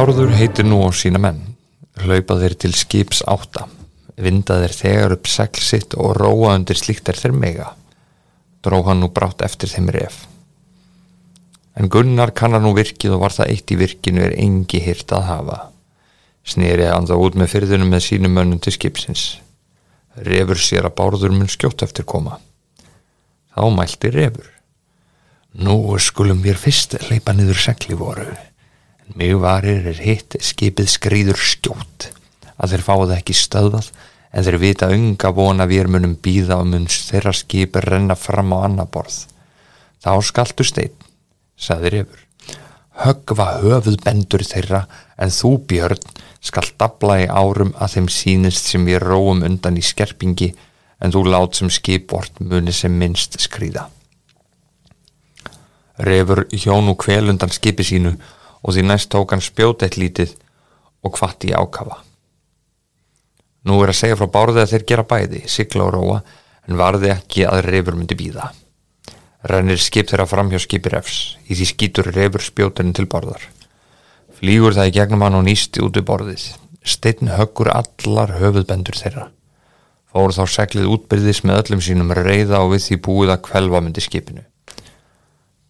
Bárður heitir nú á sína menn, hlaupað þeir til skips átta, vindað þeir þegar upp segl sitt og róa undir slíkt er þeir mega. Dró hann nú brátt eftir þeim ref. En Gunnar kannar nú virkið og var það eitt í virkinu er engi hirt að hafa. Snýrið hann þá út með fyrðunum með sínum mönnum til skipsins. Refur sér að Bárður mun skjótt eftir koma. Þá mælti refur. Nú skulum við fyrst leipa niður segli voru. Mig varir er hitt skipið skrýður skjótt. Að þeir fáið ekki stöðvað en þeir vita unga vona við munum býða og munns þeirra skipið renna fram á annar borð. Þá skaltu stein, saði refur. Höggva höfuð bendur þeirra en þú björn skal dabla í árum að þeim sínist sem við róum undan í skerpingi en þú lát sem skipvort muni sem minnst skrýða. Refur hjónu kvel undan skipi sínu og því næst tók hann spjót eitt lítið og kvatti ákafa. Nú er að segja frá bárði að þeir gera bæði, sigla og róa, en varði ekki að refur myndi býða. Rennir skip þeirra fram hjá skipir efs, í því skýtur refur spjótinu til bárðar. Flýgur það í gegnum hann og nýsti út við borðið. Steinn höggur allar höfuðbendur þeirra. Fóru þá seglið útbyrðis með öllum sínum reyða og við því búið að kvelva myndi skipinu.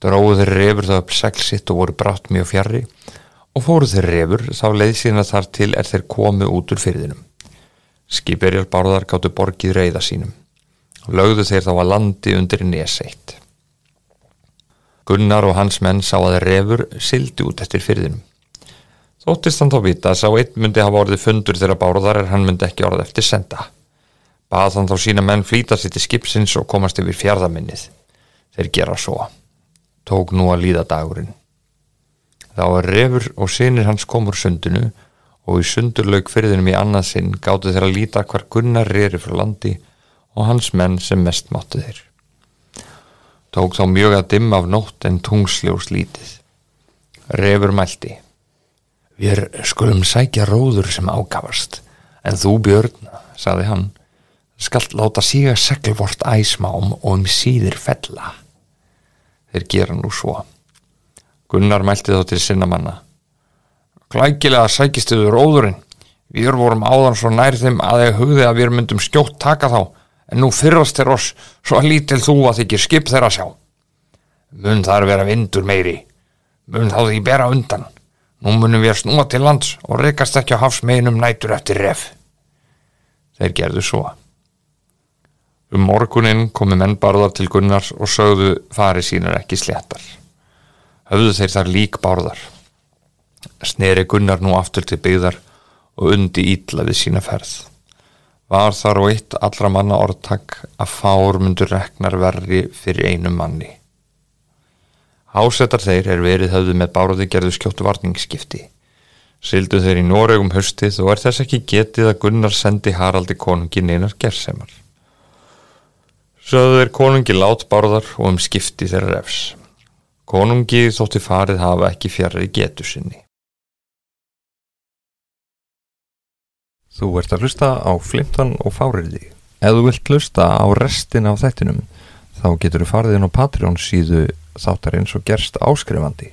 Dróðu þeir refur það upp segl sitt og voru brátt mjög fjarrri og fóru þeir refur þá leið sína þar til er þeir komu út úr fyrðinum. Skipirjál bárðar gáttu borgið reyða sínum. Lögðu þeir þá að landi undir neseitt. Gunnar og hans menn sá að refur sildi út eftir fyrðinum. Þóttist hann þá vita að sá einn myndi hafa orðið fundur þegar bárðar er hann myndi ekki orðið eftir senda. Bað hann þá sína menn flýta sér til skipsins og komast yfir fjárðaminnið. Þeir gera svo. Tók nú að líða dagurinn. Þá er refur og sinir hans komur sundinu og í sundurlaug fyrðinum í annað sinn gáttu þeir að líta hvar Gunnar reyri frá landi og hans menn sem mest máttu þeir. Tók þá mjög að dimma af nótt en tungsljós lítið. Refur mælti. Við skulum sækja róður sem ágafast, en þú Björn, saði hann, skalt láta síga seglvort æsmám og um síðir fella. Þeir gera nú svo. Gunnar mælti þá til sinna manna. Glækilega sækistuðu róðurinn. Við vorum áðan svo nær þeim að þeir hugði að við myndum skjótt taka þá, en nú fyrrast þeir oss svo lítil þú að þykir skip þeirra sjá. Mun þar vera vindur meiri. Mun þá því bera undan. Nú munum við að snúa til lands og reykast ekki á hafsmeginum nætur eftir ref. Þeir gerðu svo. Um morgunin komi menn barðar til Gunnars og sögðu fari sínar ekki sléttar. Höfðu þeir þar lík barðar. Sneri Gunnar nú aftur til byggðar og undi ítla við sína ferð. Var þar og eitt allra manna orðtak að fár mundur reknar verri fyrir einum manni. Hásettar þeir er verið höfðu með báraði gerðu skjóttu varningsskipti. Sildu þeir í Noregum höstið og er þess ekki getið að Gunnar sendi Haraldi konungi neinar gerðsemar. Sögðu þeir konungi lát bárðar og um skipti þeirra refs. Konungi þótti farið hafa ekki fjarrri getu sinni. Þú ert að hlusta á Flimtan og Fáriði. Ef þú vilt hlusta á restin af þettinum þá getur þú farið inn á Patreon síðu þáttarins og gerst áskrifandi.